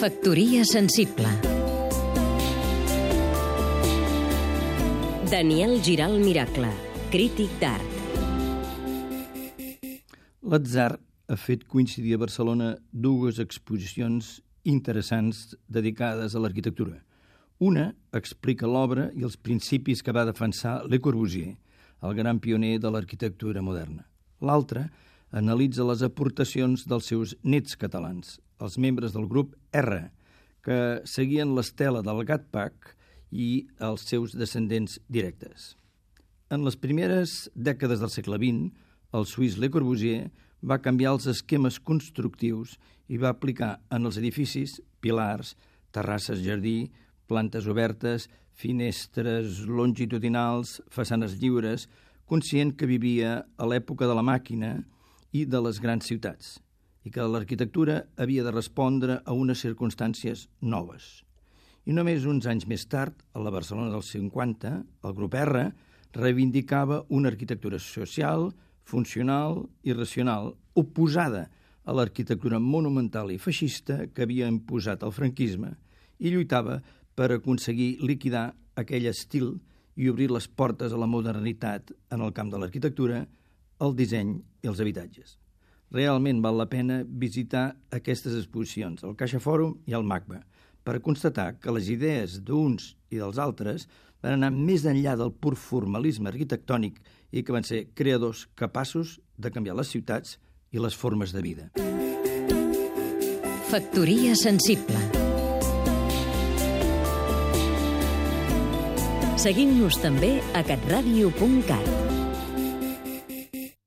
Factoria sensible Daniel Giral Miracle, crític d'art L'atzar ha fet coincidir a Barcelona dues exposicions interessants dedicades a l'arquitectura. Una explica l'obra i els principis que va defensar Le Corbusier, el gran pioner de l'arquitectura moderna. L'altra analitza les aportacions dels seus nets catalans, els membres del grup R, que seguien l'estela del Gat Pack i els seus descendents directes. En les primeres dècades del segle XX, el suís Le Corbusier va canviar els esquemes constructius i va aplicar en els edificis pilars, terrasses jardí, plantes obertes, finestres longitudinals, façanes lliures, conscient que vivia a l'època de la màquina i de les grans ciutats i que l'arquitectura havia de respondre a unes circumstàncies noves. I només uns anys més tard, a la Barcelona dels 50, el grup R reivindicava una arquitectura social, funcional i racional, oposada a l'arquitectura monumental i feixista que havia imposat el franquisme i lluitava per aconseguir liquidar aquell estil i obrir les portes a la modernitat en el camp de l'arquitectura, el disseny i els habitatges. Realment val la pena visitar aquestes exposicions, el Caixa Fòrum i el MACBA, per constatar que les idees d'uns i dels altres van anar més enllà del pur formalisme arquitectònic i que van ser creadors capaços de canviar les ciutats i les formes de vida. Factoria sensible. Seguim-nos també a catradio.cat